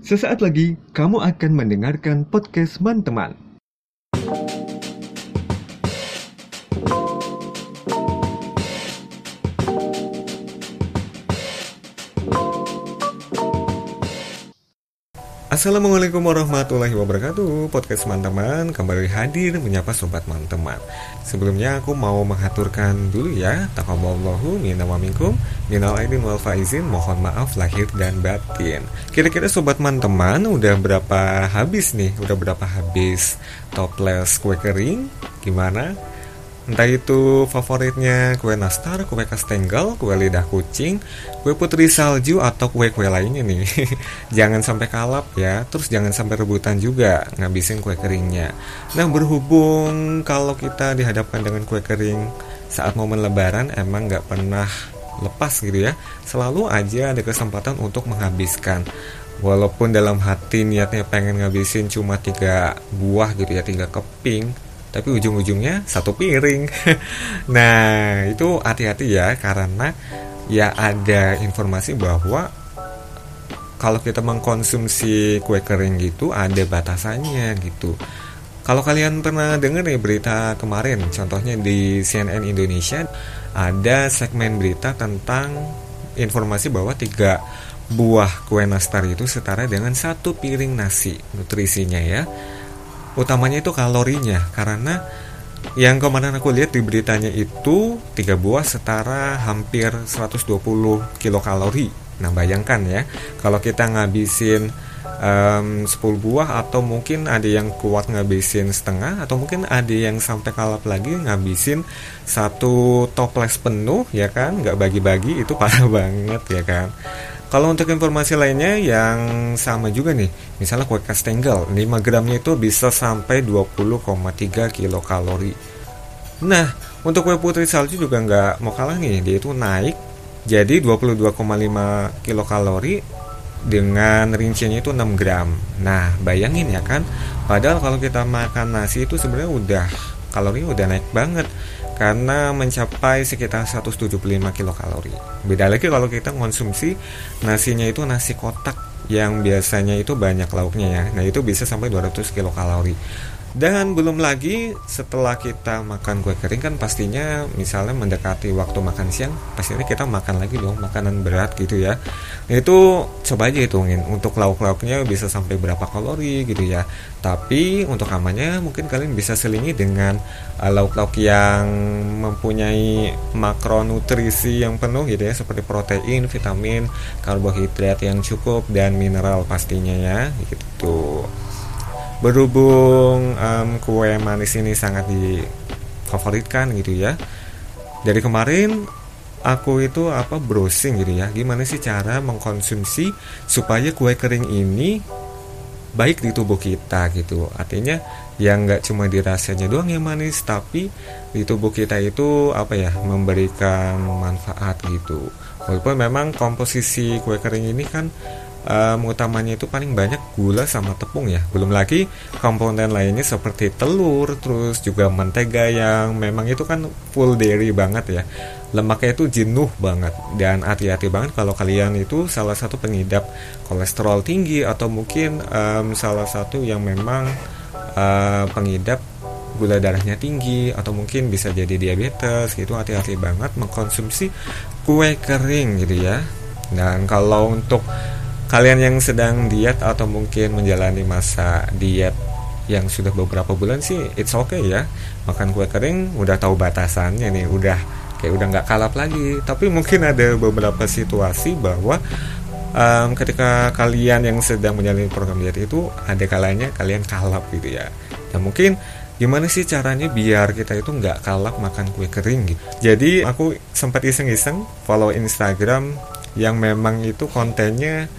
Sesaat lagi kamu akan mendengarkan podcast Man-teman. Assalamualaikum warahmatullahi wabarakatuh. Podcast teman-teman kembali hadir menyapa sobat teman-teman Sebelumnya aku mau mengaturkan dulu ya. Taqaballahu minna wa minkum. Minal aidin wal faizin. Mohon maaf lahir dan batin. Kira-kira sobat teman-teman udah berapa habis nih? Udah berapa habis toples kue kering? Gimana? Entah itu favoritnya kue nastar, kue kastengel, kue lidah kucing, kue putri salju, atau kue-kue lainnya nih. jangan sampai kalap ya, terus jangan sampai rebutan juga ngabisin kue keringnya. Nah berhubung kalau kita dihadapkan dengan kue kering saat momen lebaran emang nggak pernah lepas gitu ya. Selalu aja ada kesempatan untuk menghabiskan. Walaupun dalam hati niatnya pengen ngabisin cuma tiga buah gitu ya, tiga keping, tapi ujung-ujungnya satu piring. nah, itu hati-hati ya karena ya ada informasi bahwa kalau kita mengkonsumsi kue kering gitu ada batasannya gitu. Kalau kalian pernah dengar nih berita kemarin, contohnya di CNN Indonesia ada segmen berita tentang informasi bahwa tiga buah kue nastar itu setara dengan satu piring nasi nutrisinya ya utamanya itu kalorinya karena yang kemarin aku lihat di beritanya itu tiga buah setara hampir 120 kilokalori. Nah bayangkan ya kalau kita ngabisin um, 10 buah atau mungkin ada yang kuat ngabisin setengah atau mungkin ada yang sampai kalap lagi ngabisin satu toples penuh ya kan nggak bagi-bagi itu parah banget ya kan kalau untuk informasi lainnya yang sama juga nih, misalnya kue kastengel, 5 gramnya itu bisa sampai 20,3 kilokalori. Nah, untuk kue putri salju juga nggak mau kalah nih, dia itu naik jadi 22,5 kilokalori dengan rinciannya itu 6 gram. Nah, bayangin ya kan, padahal kalau kita makan nasi itu sebenarnya udah kalorinya udah naik banget karena mencapai sekitar 175 kilokalori. Beda lagi kalau kita konsumsi nasinya itu nasi kotak yang biasanya itu banyak lauknya ya. Nah, itu bisa sampai 200 kilokalori. Dan belum lagi setelah kita makan kue kering kan pastinya misalnya mendekati waktu makan siang pastinya kita makan lagi dong makanan berat gitu ya. Itu coba aja hitungin untuk lauk-lauknya bisa sampai berapa kalori gitu ya. Tapi untuk amannya mungkin kalian bisa selingi dengan uh, lauk-lauk yang mempunyai makronutrisi yang penuh gitu ya seperti protein, vitamin, karbohidrat yang cukup dan mineral pastinya ya gitu berhubung um, kue manis ini sangat difavoritkan gitu ya. Dari kemarin aku itu apa browsing gitu ya. Gimana sih cara mengkonsumsi supaya kue kering ini baik di tubuh kita gitu. Artinya yang nggak cuma dirasanya doang yang manis tapi di tubuh kita itu apa ya memberikan manfaat gitu. Walaupun memang komposisi kue kering ini kan um, utamanya itu paling banyak gula sama tepung ya. Belum lagi komponen lainnya seperti telur terus juga mentega yang memang itu kan full dairy banget ya. Lemaknya itu jenuh banget dan hati-hati banget kalau kalian itu salah satu pengidap kolesterol tinggi atau mungkin um, salah satu yang memang uh, pengidap gula darahnya tinggi atau mungkin bisa jadi diabetes gitu hati-hati banget mengkonsumsi kue kering gitu ya. Dan kalau untuk kalian yang sedang diet atau mungkin menjalani masa diet yang sudah beberapa bulan sih it's okay ya. Makan kue kering udah tahu batasannya nih udah kayak udah nggak kalap lagi. Tapi mungkin ada beberapa situasi bahwa um, ketika kalian yang sedang menjalani program diet itu ada kalanya kalian kalap gitu ya. Dan mungkin gimana sih caranya biar kita itu nggak kalap makan kue kering gitu? Jadi aku sempat iseng-iseng follow Instagram yang memang itu kontennya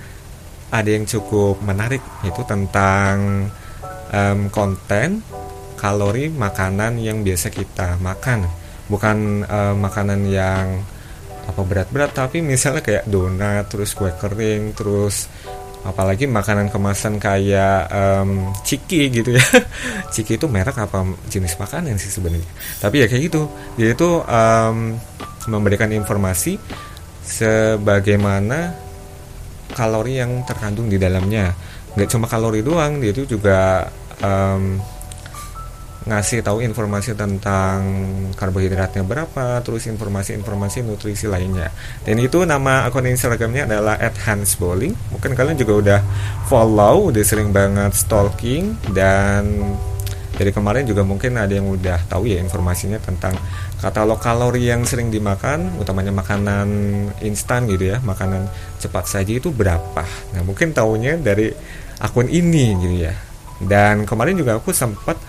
ada yang cukup menarik itu tentang um, konten kalori makanan yang biasa kita makan. Bukan um, makanan yang apa berat-berat tapi misalnya kayak donat terus kue kering terus apalagi makanan kemasan kayak um, ciki gitu ya. Ciki itu merek apa jenis makanan sih sebenarnya? Tapi ya kayak gitu. Dia itu um, memberikan informasi sebagaimana kalori yang terkandung di dalamnya. nggak cuma kalori doang dia itu juga um, ngasih tahu informasi tentang karbohidratnya berapa, terus informasi-informasi nutrisi lainnya. Dan itu nama akun Instagramnya adalah @hansbowling. Mungkin kalian juga udah follow, udah sering banget stalking dan dari kemarin juga mungkin ada yang udah tahu ya informasinya tentang katalog kalori yang sering dimakan, utamanya makanan instan gitu ya, makanan cepat saja itu berapa. Nah mungkin tahunya dari akun ini gitu ya. Dan kemarin juga aku sempat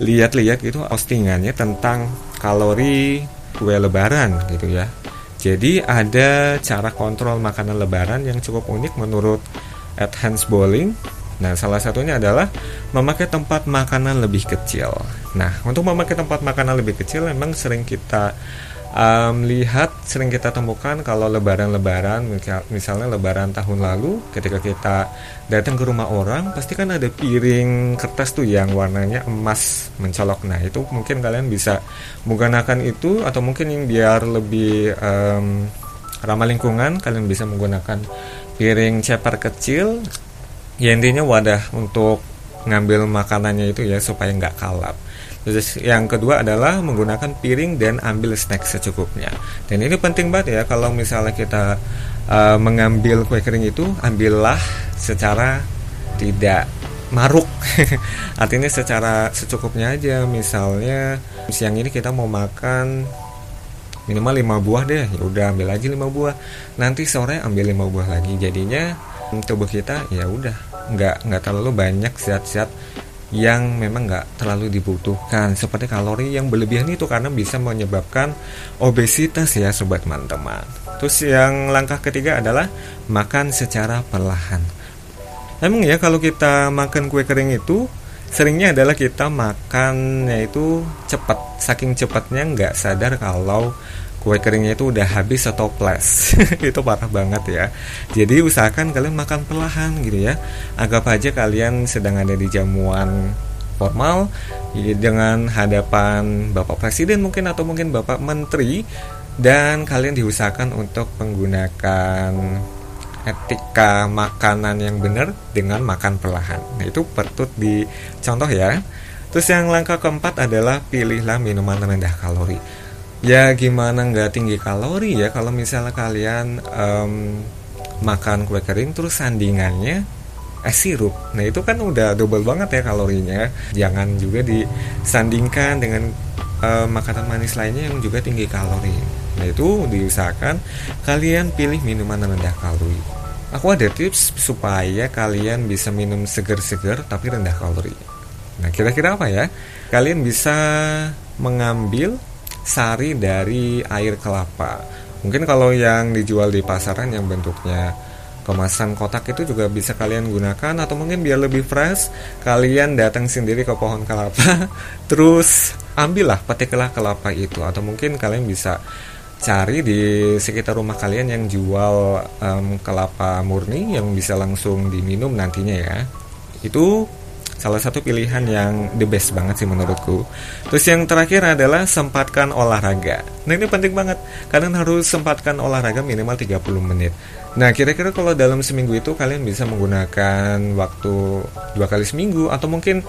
lihat-lihat gitu postingannya tentang kalori kue lebaran gitu ya. Jadi ada cara kontrol makanan lebaran yang cukup unik menurut Ed Hans Bowling. Nah, salah satunya adalah memakai tempat makanan lebih kecil. Nah, untuk memakai tempat makanan lebih kecil memang sering kita um, lihat sering kita temukan kalau lebaran-lebaran misalnya lebaran tahun lalu ketika kita datang ke rumah orang pasti kan ada piring kertas tuh yang warnanya emas mencolok nah itu mungkin kalian bisa menggunakan itu atau mungkin biar lebih um, ramah lingkungan kalian bisa menggunakan piring ceper kecil ya intinya wadah untuk ngambil makanannya itu ya supaya nggak kalap Terus yang kedua adalah menggunakan piring dan ambil snack secukupnya. Dan ini penting banget ya kalau misalnya kita uh, mengambil kue kering itu ambillah secara tidak maruk. Artinya secara secukupnya aja. Misalnya siang ini kita mau makan minimal 5 buah deh. Ya udah ambil aja 5 buah. Nanti sore ambil 5 buah lagi. Jadinya tubuh kita ya udah nggak nggak terlalu banyak zat-zat yang memang nggak terlalu dibutuhkan seperti kalori yang berlebihan itu karena bisa menyebabkan obesitas ya sobat teman-teman. Terus yang langkah ketiga adalah makan secara perlahan. Emang ya kalau kita makan kue kering itu seringnya adalah kita makan yaitu cepat, saking cepatnya nggak sadar kalau kue keringnya itu udah habis atau plus itu parah banget ya. Jadi usahakan kalian makan perlahan gitu ya. Anggap aja kalian sedang ada di jamuan formal dengan hadapan bapak presiden mungkin atau mungkin bapak menteri dan kalian diusahakan untuk menggunakan etika makanan yang benar dengan makan perlahan. Nah itu pertut di contoh ya. Terus yang langkah keempat adalah pilihlah minuman rendah kalori ya gimana nggak tinggi kalori ya? Kalau misalnya kalian um, makan kue kering terus sandingannya es sirup. Nah itu kan udah double banget ya kalorinya. Jangan juga disandingkan dengan uh, makanan manis lainnya yang juga tinggi kalori. Nah itu diusahakan kalian pilih minuman rendah kalori. Aku ada tips supaya kalian bisa minum seger-seger tapi rendah kalori. Nah kira-kira apa ya? Kalian bisa mengambil sari dari air kelapa. Mungkin kalau yang dijual di pasaran yang bentuknya kemasan kotak itu juga bisa kalian gunakan atau mungkin biar lebih fresh kalian datang sendiri ke pohon kelapa terus ambillah petiklah kelapa itu atau mungkin kalian bisa cari di sekitar rumah kalian yang jual um, kelapa murni yang bisa langsung diminum nantinya ya itu salah satu pilihan yang the best banget sih menurutku. Terus yang terakhir adalah sempatkan olahraga. Nah ini penting banget, kalian harus sempatkan olahraga minimal 30 menit. Nah kira-kira kalau dalam seminggu itu kalian bisa menggunakan waktu dua kali seminggu atau mungkin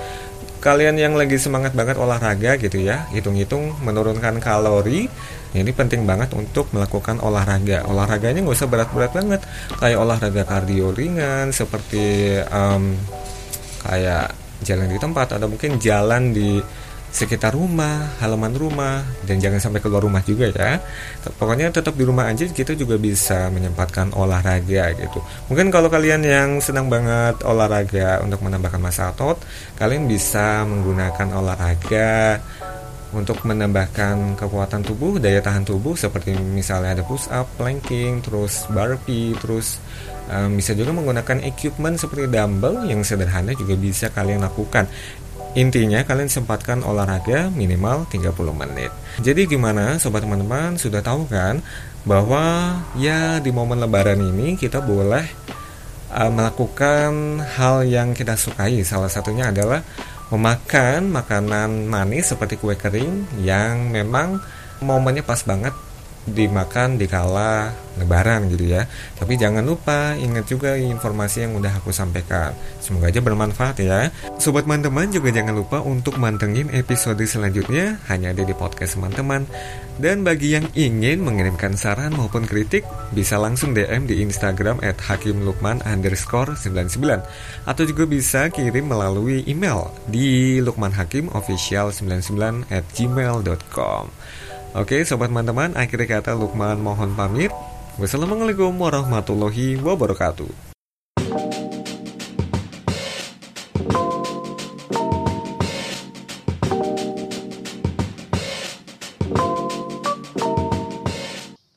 kalian yang lagi semangat banget olahraga gitu ya hitung-hitung menurunkan kalori ini penting banget untuk melakukan olahraga olahraganya nggak usah berat-berat banget kayak olahraga kardio ringan seperti um, kayak jalan di tempat atau mungkin jalan di sekitar rumah, halaman rumah, dan jangan sampai keluar rumah juga ya. Pokoknya tetap di rumah aja kita juga bisa menyempatkan olahraga gitu. Mungkin kalau kalian yang senang banget olahraga untuk menambahkan masa otot, kalian bisa menggunakan olahraga untuk menambahkan kekuatan tubuh, daya tahan tubuh seperti misalnya ada push up, planking, terus burpee, terus um, bisa juga menggunakan equipment seperti dumbbell yang sederhana juga bisa kalian lakukan. Intinya kalian sempatkan olahraga minimal 30 menit. Jadi gimana sobat teman-teman sudah tahu kan bahwa ya di momen lebaran ini kita boleh melakukan hal yang kita sukai. Salah satunya adalah memakan makanan manis seperti kue kering yang memang momennya pas banget dimakan di kala lebaran gitu ya. Tapi jangan lupa ingat juga informasi yang udah aku sampaikan. Semoga aja bermanfaat ya. Sobat teman-teman juga jangan lupa untuk mantengin episode selanjutnya hanya ada di podcast teman-teman. Dan bagi yang ingin mengirimkan saran maupun kritik, bisa langsung DM di Instagram at hakimlukman underscore 99 Atau juga bisa kirim melalui email di lukmanhakimofficial99 at gmail.com Oke sobat teman-teman, akhirnya kata Lukman mohon pamit. Wassalamualaikum warahmatullahi wabarakatuh.